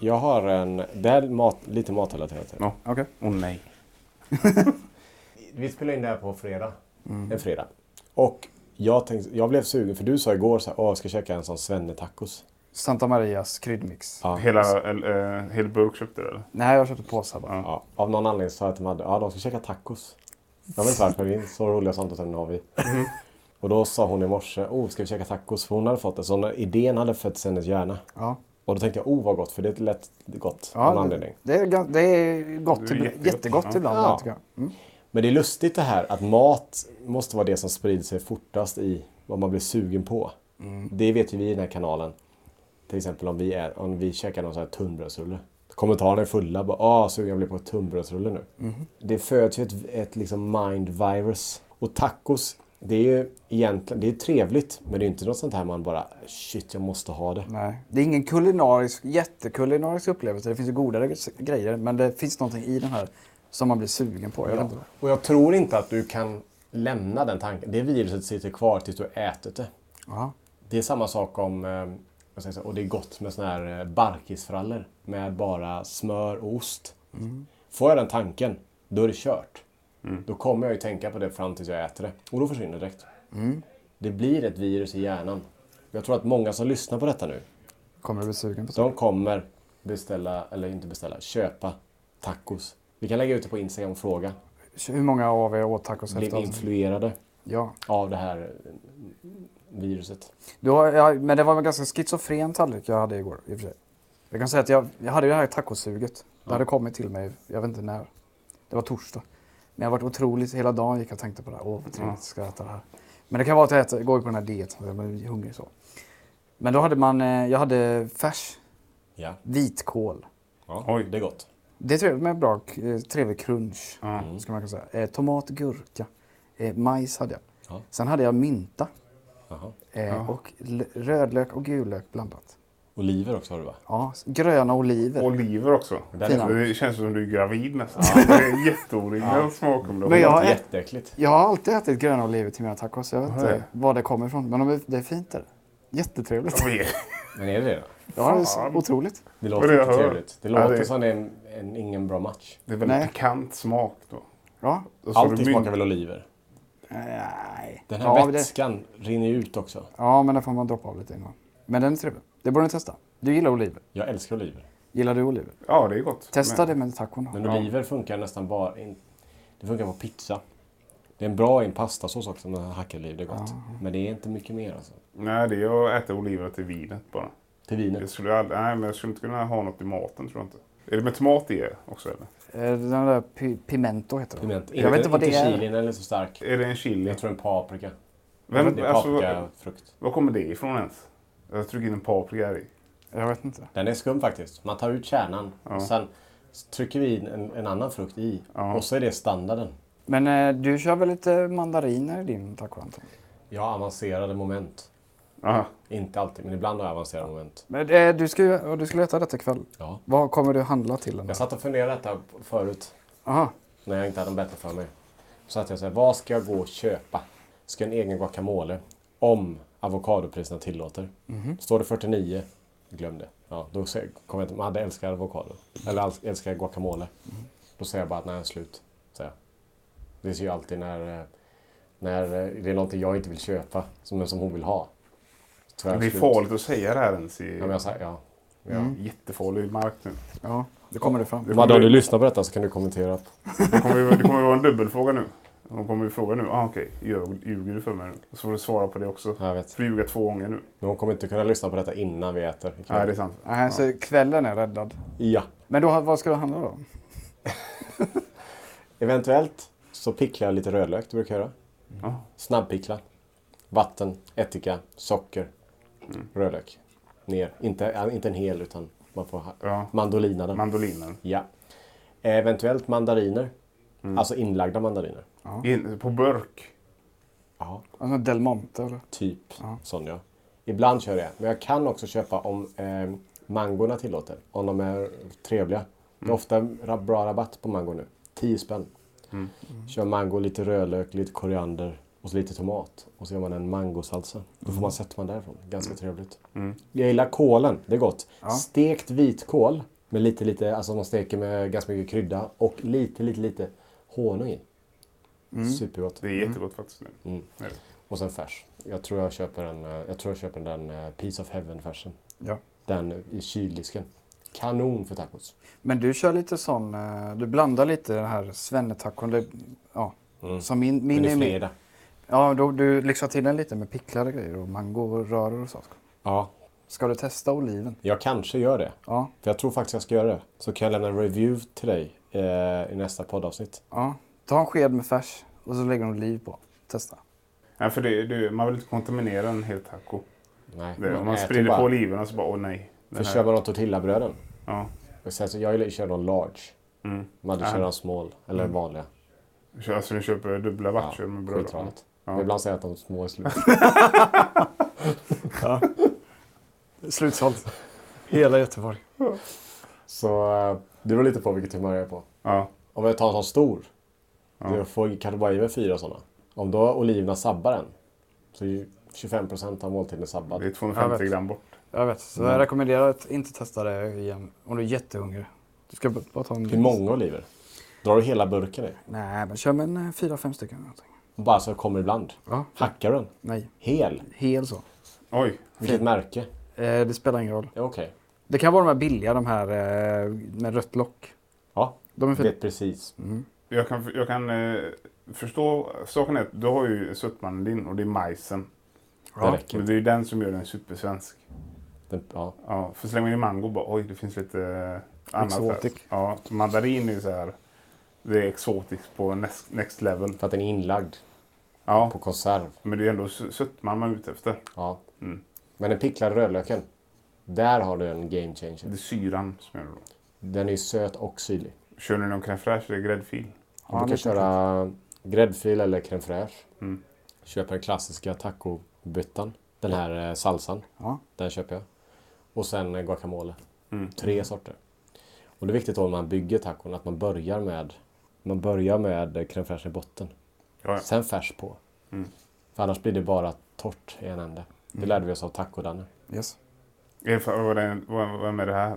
[SPEAKER 1] Jag har en... Det här är mat, lite matrelaterat.
[SPEAKER 3] Ja.
[SPEAKER 2] okej.
[SPEAKER 3] Åh nej.
[SPEAKER 1] Vi spelar in det här på fredag. En fredag. Och jag, tänkte, jag blev sugen, för du sa igår så här, Åh, jag ska käka en sån svenne-tacos.
[SPEAKER 2] Santa Marias kryddmix.
[SPEAKER 1] Ja.
[SPEAKER 3] Hela, äh, hel burk köpte du eller?
[SPEAKER 2] Nej, jag köpte påsar bara.
[SPEAKER 1] Ja, av någon anledning sa jag att de hade, ja de ska käka tacos. Jag vet inte varför, vi är så roliga samtalsämnen har vi. Och då sa hon i morse, oh ska vi käka tacos? För hon hade fått det. Så idén hade fötts i hennes hjärna.
[SPEAKER 2] Ja.
[SPEAKER 1] Och då tänkte jag, oh vad gott, för det är lätt gott av
[SPEAKER 2] Ja,
[SPEAKER 1] någon
[SPEAKER 2] det,
[SPEAKER 1] anledning.
[SPEAKER 2] det, är, det är gott,
[SPEAKER 3] Det är jättegott.
[SPEAKER 2] jättegott
[SPEAKER 3] Ja.
[SPEAKER 2] ibland.
[SPEAKER 1] Ja.
[SPEAKER 2] jag. Mm.
[SPEAKER 1] Men det är lustigt det här att mat måste vara det som sprider sig fortast i vad man blir sugen på. Det vet ju vi i den här kanalen. Till exempel om vi, är, om vi käkar någon sån här tunnbrödsrulle. Kommentarerna är fulla. Bara, ah, sugen jag blir på tunnbrödsrulle nu. Det föds ju ett, ett liksom mind virus. Och tacos, det är ju egentligen det är trevligt. Men det är inte något sånt här man bara, shit jag måste ha det.
[SPEAKER 2] Nej. Det är ingen kulinarisk, jättekulinarisk upplevelse. Det finns ju godare grejer. Men det finns någonting i den här som man blir sugen på. Jag inte.
[SPEAKER 1] Och jag tror inte att du kan lämna den tanken. Det viruset sitter kvar tills du ätit det.
[SPEAKER 2] Ja.
[SPEAKER 1] Det är samma sak om, eh, säga, och det är gott med såna här eh, barkisfrallor med bara smör och ost. Får jag den tanken, då är det kört. Då kommer jag ju tänka på det fram tills jag äter det. Och då försvinner det direkt. Det blir ett virus i hjärnan. Jag tror att många som lyssnar på detta nu,
[SPEAKER 2] Kommer bli sugen på så?
[SPEAKER 1] de kommer beställa, eller inte beställa, köpa tacos. Vi kan lägga ut det på Instagram och fråga.
[SPEAKER 2] Hur många av er åt tacos
[SPEAKER 1] Blev
[SPEAKER 2] efter?
[SPEAKER 1] influerade
[SPEAKER 2] Ja.
[SPEAKER 1] av det här eh, viruset.
[SPEAKER 2] Du har, ja, men det var en ganska schizofren tallrik jag hade igår i och för sig. Jag kan säga att jag, jag hade det här tacosuget. Det hade kommit till mig, jag vet inte när. Det var torsdag. Men jag har varit otroligt, hela dagen gick jag och tänkte på det här. Åh vad trevligt, ska jag äta det här. Men det kan vara att jag, äter, går på den här dieten, jag blir hungrig så. Men då hade man, eh, jag hade färs,
[SPEAKER 1] Ja,
[SPEAKER 2] vitkål.
[SPEAKER 1] ja
[SPEAKER 3] Oj.
[SPEAKER 1] det är gott.
[SPEAKER 2] Det är trevligt med bra, eh, trevlig crunch.
[SPEAKER 3] Ja.
[SPEAKER 2] Ska man kunna säga. Eh, tomat, gurka, eh, majs hade jag.
[SPEAKER 1] Ja.
[SPEAKER 2] Sen hade jag mynta.
[SPEAKER 1] Jaha.
[SPEAKER 2] Eh, Och rödlök och gulök blandat.
[SPEAKER 1] Oliver också har du va?
[SPEAKER 2] Ja, gröna oliver.
[SPEAKER 3] Oliver också.
[SPEAKER 1] Den
[SPEAKER 2] är-
[SPEAKER 3] Det känns som du är gravid nästan. Det är jätteoriginell smakkombination.
[SPEAKER 2] Men jag har-
[SPEAKER 1] Jätteäckligt.
[SPEAKER 2] Jag har alltid ätit gröna oliver till mina tacos. Jag vet inte var det kommer ifrån. Men de är, det är fint där. Jättetrevligt.
[SPEAKER 3] Oj.
[SPEAKER 1] Men är det det då?
[SPEAKER 2] Ja, det är så otroligt.
[SPEAKER 1] Det låter
[SPEAKER 3] är det
[SPEAKER 1] inte trevligt. Det
[SPEAKER 3] Ja,
[SPEAKER 1] låter
[SPEAKER 3] det-
[SPEAKER 1] som en, en, ingen bra match.
[SPEAKER 3] Det är väldigt
[SPEAKER 2] Nej.
[SPEAKER 3] pikant smak då.
[SPEAKER 2] Ja.
[SPEAKER 1] Allting smakar väl oliver?
[SPEAKER 2] Nej.
[SPEAKER 1] Den här
[SPEAKER 2] ja, men det,
[SPEAKER 1] vätskan rinner ut också.
[SPEAKER 2] ja, men det får man droppa av lite innan. Men den är trevlig. Det borde ni testa. Du gillar oliver.
[SPEAKER 1] Jag älskar oliver.
[SPEAKER 2] Gillar du oliver?
[SPEAKER 3] Ja, det är gott.
[SPEAKER 2] Testa
[SPEAKER 3] Men-
[SPEAKER 2] det med tacon då.
[SPEAKER 1] Men oliver funkar nästan bara... In, det funkar på pizza. Det är en bra i en pastasås också med hackad oliv. Det är gott. Men det är inte mycket mer alltså.
[SPEAKER 3] Nej, det är att äta oliver till vinet bara.
[SPEAKER 1] Till vinet.
[SPEAKER 3] Jag skulle, aldrig, nej, men jag skulle inte kunna ha något i maten tror jag inte. Är det med tomat i också eller?
[SPEAKER 2] Eh, Den där pi- pimento heter det.
[SPEAKER 1] Piment.
[SPEAKER 2] Jag vet inte vad det är.
[SPEAKER 1] chilin, är så stark.
[SPEAKER 3] Är det en chili?
[SPEAKER 1] Jag tror en paprika.
[SPEAKER 3] Vem,
[SPEAKER 1] det är
[SPEAKER 3] alltså,
[SPEAKER 1] paprikafrukt.
[SPEAKER 3] var kommer det ifrån ens? Jag trycker in en paprika här i.
[SPEAKER 2] Jag vet inte.
[SPEAKER 1] Den är skum faktiskt. Man tar ut kärnan
[SPEAKER 3] Ja.
[SPEAKER 1] och sen trycker vi in en, en annan frukt i.
[SPEAKER 3] Ja.
[SPEAKER 1] Och så är det standarden.
[SPEAKER 2] Men eh, du kör väl lite mandariner i din taco Anton?
[SPEAKER 1] Jag har avancerade moment.
[SPEAKER 3] Aha.
[SPEAKER 1] Inte alltid, men ibland har jag avancerade moment.
[SPEAKER 2] Men eh, du, ska, ju- du skulle äta detta ikväll.
[SPEAKER 1] Ja.
[SPEAKER 2] Vad kommer du handla till den?
[SPEAKER 1] Jag satt och funderade detta förut.
[SPEAKER 2] Aha.
[SPEAKER 1] När jag inte hade något bättre för mig. Så satt jag här, vad ska jag gå och köpa? Ska jag en egen guacamole? Om avokadopriserna tillåter. Står det 49, glöm det. Ja, då kommer jag inte, Madde älskar avokado. Eller alls- älskar guacamole. Då säger jag bara att nej, slut. Säger jag. Det ser ju alltid när, eh, när eh, det är någonting jag inte vill köpa, som, som hon vill ha. Jag
[SPEAKER 3] Det är
[SPEAKER 1] slut.
[SPEAKER 3] farligt att säga det här ens i
[SPEAKER 1] Ja, men jag, sa- ja. Ja.
[SPEAKER 3] jättefarlig mark nu.
[SPEAKER 2] Ja, det kommer det fram.
[SPEAKER 1] Madde, om du lyssnar på detta så kan du kommentera.
[SPEAKER 3] Det kommer, det kommer vara en dubbelfråga nu. De kommer ju fråga nu, ah, okej, ljög- ljuger du för mig nu? Så får du svara på det också.
[SPEAKER 1] Jag vet.
[SPEAKER 3] Så du ljuga två gånger nu.
[SPEAKER 1] Men hon kommer inte kunna lyssna på detta innan vi äter. ikväll.
[SPEAKER 3] Nej, det är sant.
[SPEAKER 2] Nej, så kvällen är räddad.
[SPEAKER 1] Ja.
[SPEAKER 2] Men då, vad ska du handla då?
[SPEAKER 1] Eventuellt så picklar jag lite rödlök, det brukar jag göra.
[SPEAKER 3] Ja.
[SPEAKER 1] Snabbpickla. Vatten, ättika, socker, rödlök. Ner. Inte, ja, inte en hel utan man får ha-
[SPEAKER 3] Ja.
[SPEAKER 1] mandolina den.
[SPEAKER 3] Mandolinen.
[SPEAKER 1] ja. Eventuellt mandariner. Alltså inlagda mandariner.
[SPEAKER 3] In, på burk.
[SPEAKER 1] Ja.
[SPEAKER 2] Alltså Del Monte eller?
[SPEAKER 1] Typ sån ja. Ibland kör jag Men jag kan också köpa om eh, mangorna tillåter. Om de är trevliga. Det är ofta ra- bra rabatt på mango nu. 10 spänn. Kör mango, lite rödlök, lite koriander och så lite tomat. Och så gör man en mangosalsa. Då får man sötman därifrån. Ganska trevligt. Jag gillar kålen. Det är gott. Stekt vitkål. Med lite, lite, alltså man steker med ganska mycket krydda. Och lite, lite, lite honung i. Supergott.
[SPEAKER 3] Det är jättegott faktiskt. Nu.
[SPEAKER 1] Mm. Och sen färs. Jag tror jag köper, en, eh, jag tror jag köper den eh, Piece of Heaven-färsen.
[SPEAKER 2] Ja.
[SPEAKER 1] Den i kyldisken. Kanon för tacos.
[SPEAKER 2] Men du kör lite sån, eh, du blandar lite den här svennetacon. Ja. Som min, min
[SPEAKER 1] Men
[SPEAKER 2] mer-
[SPEAKER 1] fredag.
[SPEAKER 2] Ja, då, du lyxar till den lite med picklade grejer och mangorörer och så.
[SPEAKER 1] Ja,
[SPEAKER 2] Ska du testa oliven?
[SPEAKER 1] jag kanske gör det.
[SPEAKER 2] Ja.
[SPEAKER 1] För jag tror faktiskt jag ska göra det. Så kan jag lämna en review till dig eh, i nästa poddavsnitt.
[SPEAKER 2] ja. Ta en sked med färs och så lägger du oliv på. Testa.
[SPEAKER 3] Nej, för det, det, man vill inte kontaminera en hel taco.
[SPEAKER 1] Nej,
[SPEAKER 3] Det, om man
[SPEAKER 1] äter
[SPEAKER 3] sprider
[SPEAKER 1] bara.
[SPEAKER 3] på oliverna så bara, åh nej.
[SPEAKER 1] För kör man de tortillabröden.
[SPEAKER 3] Ja.
[SPEAKER 1] Och sen så jag kör de large.
[SPEAKER 3] Mm. Ja.
[SPEAKER 1] kör de small. Eller vanliga.
[SPEAKER 3] Kör- Alltså ni köper dubbla batcher med bröd?
[SPEAKER 1] skitradigt.
[SPEAKER 3] Ja.
[SPEAKER 1] Ibland säger jag att de små är slut.
[SPEAKER 2] Slutsålt. Hela Göteborg.
[SPEAKER 1] så eh, det beror lite på vilket humör jag är på.
[SPEAKER 3] Ja.
[SPEAKER 1] Om jag tar en sån stor. Då får, kan du bara i mig fyra sådana. Om då oliverna sabbar en. Så är ju 25% av måltiden sabbad.
[SPEAKER 3] Det är 250
[SPEAKER 2] Jag vet.
[SPEAKER 3] gram bort.
[SPEAKER 2] Jag vet. Så jag rekommenderar att inte testa det igen om du är jättehungrig. Du ska bara ta en...
[SPEAKER 1] Hur många oliver? Drar du hela burken i?
[SPEAKER 2] Nej, men kör med en eh, fyra, fem stycken. någonting.
[SPEAKER 1] Bara så kommer ibland.
[SPEAKER 2] Ja.
[SPEAKER 1] Hackar du den?
[SPEAKER 2] Nej,
[SPEAKER 1] Hel?
[SPEAKER 2] hel så.
[SPEAKER 3] Oj.
[SPEAKER 1] Vilket märke?
[SPEAKER 2] Eh, det spelar ingen roll.
[SPEAKER 1] Ja, Okej.
[SPEAKER 2] Det kan vara de här billiga, de här eh, med rött lock.
[SPEAKER 1] Ja,
[SPEAKER 2] De är fina.
[SPEAKER 1] vet precis.
[SPEAKER 3] Jag kan, jag kan eh, förstå. Saken är att du har ju sötmannen din och det är majsen.
[SPEAKER 1] Det
[SPEAKER 2] Ja.
[SPEAKER 1] räcker.
[SPEAKER 3] Men det är ju den som gör den supersvensk.
[SPEAKER 1] Den, ja.
[SPEAKER 3] Ja, för slänger man in mango bara oj det finns lite eh, annat
[SPEAKER 2] Exotic.
[SPEAKER 3] här. Ja, mandarin är ju så här. Det är exotiskt på next, next level.
[SPEAKER 1] För att den är inlagd
[SPEAKER 3] Ja,
[SPEAKER 1] på konserv.
[SPEAKER 3] men det är ju ändå sö- sötman man är ute efter.
[SPEAKER 1] Ja.
[SPEAKER 3] Mm.
[SPEAKER 1] Men den picklade rödlöken. Där har du en game changer.
[SPEAKER 3] Det är syran som gör det. då.
[SPEAKER 1] Den är ju söt och syrlig.
[SPEAKER 3] Kör ni någon crème fraîche eller gräddfil?
[SPEAKER 1] Du kan
[SPEAKER 2] lite
[SPEAKER 1] köra gräddfil eller crème fraîche.
[SPEAKER 3] Mm.
[SPEAKER 1] Köper den klassiska tacobyttan. Den här eh, salsan.
[SPEAKER 2] Ja.
[SPEAKER 1] Den köper jag. Och sen eh, guacamole.
[SPEAKER 3] Mm.
[SPEAKER 1] Tre sorter. Och det är viktigt då när man bygger tacon att man börjar med man börjar med eh, crème fraîche i botten.
[SPEAKER 3] Ja, ja.
[SPEAKER 1] Sen färs på.
[SPEAKER 3] Mm.
[SPEAKER 1] För annars blir det bara torrt i en ände. Det lärde vi oss av taco-Danne.
[SPEAKER 2] Yes.
[SPEAKER 3] Är det för- vad är- vad- Vem är det här?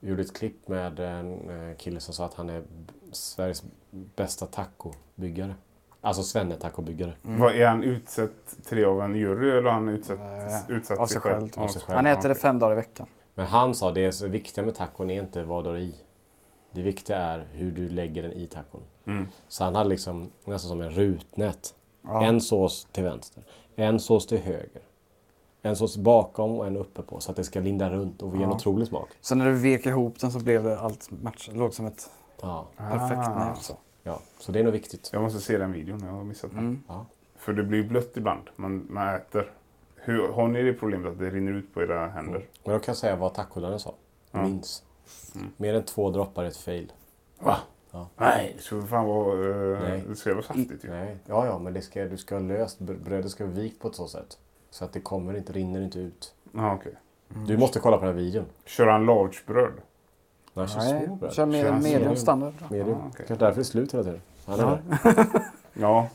[SPEAKER 1] Vi gjorde ett klipp med en eh, kille som sa att han är Sveriges bästa tacobyggare. Alltså svenne-tacobyggare.
[SPEAKER 3] Vad, är han utsett till det av en jury eller har han utsett,
[SPEAKER 2] Nej,
[SPEAKER 3] utsatt
[SPEAKER 2] av sig själv.
[SPEAKER 1] Av sig själv.
[SPEAKER 2] Han äter det fem dagar i veckan.
[SPEAKER 1] Men han sa det så viktiga med tacon är inte vad du har i. Det viktiga är hur du lägger den i tacon.
[SPEAKER 3] Mm.
[SPEAKER 1] Så han hade liksom nästan som en rutnät.
[SPEAKER 2] Ja.
[SPEAKER 1] En sås till vänster, en sås till höger. En sås bakom och en uppe på så att det ska linda runt och ge en
[SPEAKER 2] Ja.
[SPEAKER 1] otrolig smak.
[SPEAKER 2] Sen när du vek ihop den så blev det allt match. Det låg som ett
[SPEAKER 1] Ja,
[SPEAKER 2] perfekt
[SPEAKER 3] Ah.
[SPEAKER 2] nät. Så.
[SPEAKER 1] ja. så det är nog viktigt.
[SPEAKER 3] Jag måste se den videon, jag har missat den.
[SPEAKER 2] Mm.
[SPEAKER 1] Ja.
[SPEAKER 3] För det blir ju blött ibland, man, man äter. Hur, har ni det problemet att det rinner ut på era händer?
[SPEAKER 1] Men då kan jag säga vad tacodannen sa.
[SPEAKER 3] Ja.
[SPEAKER 1] Minns. Mer än två droppar är ett fail.
[SPEAKER 3] Va?
[SPEAKER 1] Ja.
[SPEAKER 3] Nej, det ska fan vara, eh,
[SPEAKER 1] Nej.
[SPEAKER 3] det ska vara saftigt ju.
[SPEAKER 1] Nej, ja, ja, men det ska, du ska ha löst, br- brödet ska vara vikt på ett så sätt. Så att det kommer inte, rinner inte ut.
[SPEAKER 3] Ja, okej.
[SPEAKER 1] Du måste kolla på den här videon.
[SPEAKER 3] Kör han large bröd?
[SPEAKER 1] Nej,
[SPEAKER 2] Nej, kör med
[SPEAKER 3] Kör
[SPEAKER 2] medium standard.
[SPEAKER 1] Medium.
[SPEAKER 3] Ah, okej.
[SPEAKER 1] Kanske därför det är slut hela tiden. Han är.
[SPEAKER 3] Ja,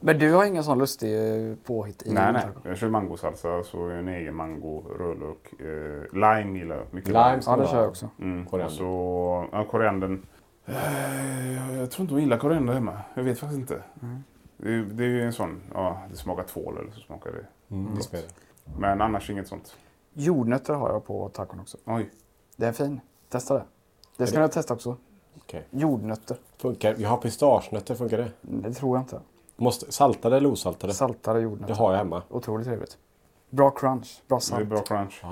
[SPEAKER 3] men-
[SPEAKER 2] du har ingen sån lustig eh, påhitt i
[SPEAKER 3] nej nej. Jag kör mangosalsa, så en egen mango, rödlök, eh, lime gillar jag mycket.
[SPEAKER 1] Lime ska
[SPEAKER 2] Ja, det kör jag också.
[SPEAKER 3] Mm.
[SPEAKER 1] Koriander.
[SPEAKER 3] Så, ja, koriandern. Eh, jag tror inte hon gillar koriander hemma. Jag vet faktiskt inte. Det, är, det är ju en sån, ja det smakar tvål eller så smakar det.
[SPEAKER 1] Mm, det spelar.
[SPEAKER 3] Men annars inget sånt.
[SPEAKER 2] Jordnötter har jag på tacon också.
[SPEAKER 3] Oj.
[SPEAKER 2] Det är fin. Testa det. Det ska ni testa också.
[SPEAKER 1] Okej.
[SPEAKER 2] Jordnötter.
[SPEAKER 1] Funkar. Jag har pistagenötter, funkar det?
[SPEAKER 2] Det tror jag inte.
[SPEAKER 1] Måste, saltade eller osaltade?
[SPEAKER 2] Saltade
[SPEAKER 1] Det
[SPEAKER 2] jordnötter.
[SPEAKER 1] har jag hemma.
[SPEAKER 2] Otroligt trevligt. Bra crunch. Bra
[SPEAKER 3] Det är
[SPEAKER 2] salt.
[SPEAKER 3] bra crunch.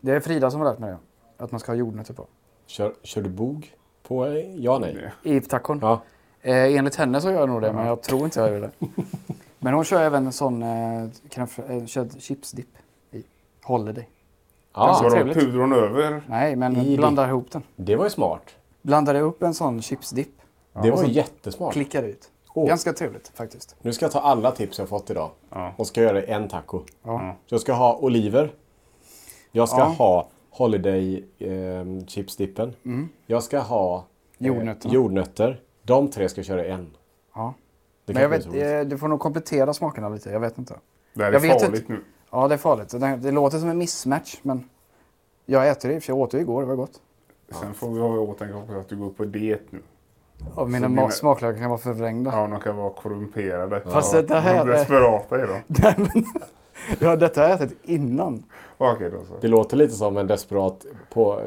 [SPEAKER 2] Det är Frida som har lärt mig det. Att man ska ha jordnötter på.
[SPEAKER 1] Kör, kör du bog på eh, ja nej?
[SPEAKER 3] Det-
[SPEAKER 2] I tacon.
[SPEAKER 1] Ja.
[SPEAKER 2] Eh, enligt henne så gör jag nog det, men jag tror inte jag gör det. Men hon kör även en sån eh, crème, eh, kör chipsdipp i. Holiday.
[SPEAKER 3] Vadå,
[SPEAKER 2] trevligt.
[SPEAKER 3] pudrar hon över?
[SPEAKER 2] Nej, men
[SPEAKER 1] I
[SPEAKER 2] blandar ihop den.
[SPEAKER 1] det var ju smart.
[SPEAKER 2] Blandar upp en sån chipsdipp.
[SPEAKER 1] Det var
[SPEAKER 2] så
[SPEAKER 1] jättesmart.
[SPEAKER 2] Klickar ut.
[SPEAKER 1] Åh.
[SPEAKER 2] Ganska trevligt faktiskt.
[SPEAKER 1] Nu ska jag ta alla tips jag fått idag
[SPEAKER 3] Ja.
[SPEAKER 1] och ska göra en taco.
[SPEAKER 2] Ja.
[SPEAKER 1] Så jag ska ha oliver. Jag ska
[SPEAKER 2] Ja.
[SPEAKER 1] ha Holiday eh, chipsdippen. Jag ska ha eh, jordnötter. De tre ska jag köra i en.
[SPEAKER 2] Ja.
[SPEAKER 1] Det
[SPEAKER 2] Men jag vet,
[SPEAKER 1] så
[SPEAKER 2] eh, du får nog komplettera smakerna lite. Jag vet inte.
[SPEAKER 3] Det här är
[SPEAKER 2] Jag vet
[SPEAKER 3] farligt
[SPEAKER 2] inte.
[SPEAKER 3] nu.
[SPEAKER 2] Ja, det är farligt. Det, det låter som en missmatch, men jag äter det för. Jag åt det igår. Det var gott.
[SPEAKER 3] Sen får vi ha i åtanke att du går på diet nu.
[SPEAKER 2] Och mina
[SPEAKER 3] dina-
[SPEAKER 2] ma- smaklökar kan vara förvrängda.
[SPEAKER 3] Ja, de kan vara korrumperade.
[SPEAKER 2] Fast
[SPEAKER 3] ja.
[SPEAKER 2] det här
[SPEAKER 3] De
[SPEAKER 2] är-
[SPEAKER 3] desperata är de.
[SPEAKER 2] Ja, detta har jag ätit innan.
[SPEAKER 3] Okej då så.
[SPEAKER 1] Det låter lite som en desperat på,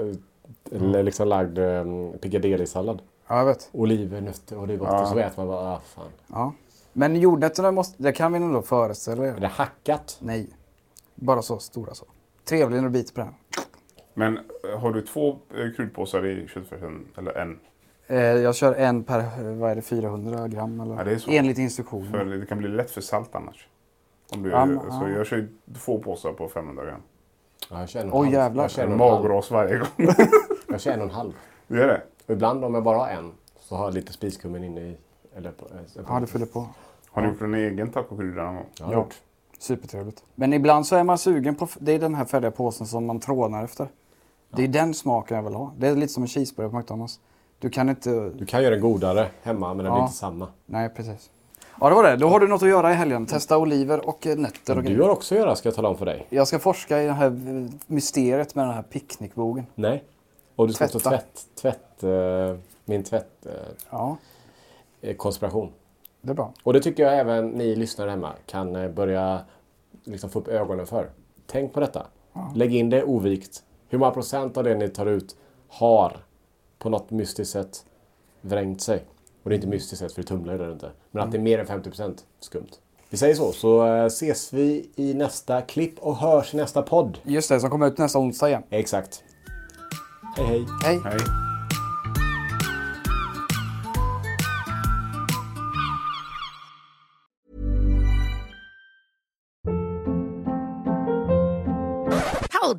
[SPEAKER 1] eh, liksom lagd um, piccadilly-sallad.
[SPEAKER 2] Ja, jag vet.
[SPEAKER 1] Oliver, nötter och det är gott.
[SPEAKER 3] Ja.
[SPEAKER 1] Och så äter man bara, ah fan.
[SPEAKER 2] Ja. Men jordnötterna måste, det kan vi nog då föreställa
[SPEAKER 1] Är det
[SPEAKER 2] er.
[SPEAKER 1] hackat?
[SPEAKER 2] Nej. Bara så stora så. Trevlig när du biter på den.
[SPEAKER 3] Men eh, har du två eh, kryddpåsar i köttfärsen? Eller en?
[SPEAKER 2] Eh, jag kör en per, vad är det, 400 gram eller?
[SPEAKER 3] Ja, det är så.
[SPEAKER 2] Enligt instruktionen.
[SPEAKER 3] För det kan bli lätt för salt annars. Om du,
[SPEAKER 2] Ja,
[SPEAKER 3] så
[SPEAKER 2] ja.
[SPEAKER 3] jag kör ju två påsar på 500 gram.
[SPEAKER 1] Ja, jag kör en och halv.
[SPEAKER 2] jävlar.
[SPEAKER 1] Jag kör.
[SPEAKER 3] Magras varje gång.
[SPEAKER 1] Jag kör en och en halv.
[SPEAKER 3] Du gör det?
[SPEAKER 1] Och ibland om jag bara har en så har jag lite spiskummin inne i. Eller på, eh,
[SPEAKER 2] Ja, du fyller på.
[SPEAKER 3] Har du gjort en egen tacokrydda någon gång?
[SPEAKER 1] Ja,
[SPEAKER 2] Ja.
[SPEAKER 1] gjort.
[SPEAKER 2] Supertrevligt. Men ibland så är man sugen på, det är den här färdiga påsen som man trånar efter. Det är den smaken jag vill ha. Det är lite som en cheeseburgare på McDonalds. Du kan inte...
[SPEAKER 1] Du kan göra den godare hemma men den
[SPEAKER 2] Ja.
[SPEAKER 1] blir inte samma.
[SPEAKER 2] Nej, precis. Ja, det var det. Då har du något att göra i helgen. Testa oliver och eh, nötter och
[SPEAKER 1] Du
[SPEAKER 2] grejer.
[SPEAKER 1] har också att göra ska jag tala om för dig.
[SPEAKER 2] Jag ska forska i det här eh, mysteriet med den här picknickbogen.
[SPEAKER 1] Nej. Och du ska
[SPEAKER 2] Tvätta.
[SPEAKER 1] tvätt, tvätt, eh, min tvätt, eh,
[SPEAKER 2] Ja,
[SPEAKER 1] konspiration.
[SPEAKER 2] det är bra.
[SPEAKER 1] Och det tycker jag även ni lyssnare hemma kan börja liksom få upp ögonen för. Tänk på detta. Lägg in det ovikt. Hur många procent av det ni tar ut har på något mystiskt sätt vrängt sig? Och det är inte mystiskt sätt för det tumlar ju där inte. Men att det är mer än 50 procent skumt. Vi säger så, så eh, ses vi i nästa klipp och hörs i nästa podd.
[SPEAKER 2] Just det, som kommer ut nästa onsdag igen.
[SPEAKER 1] Exakt. Hej hej.
[SPEAKER 2] Hej!
[SPEAKER 3] Nej.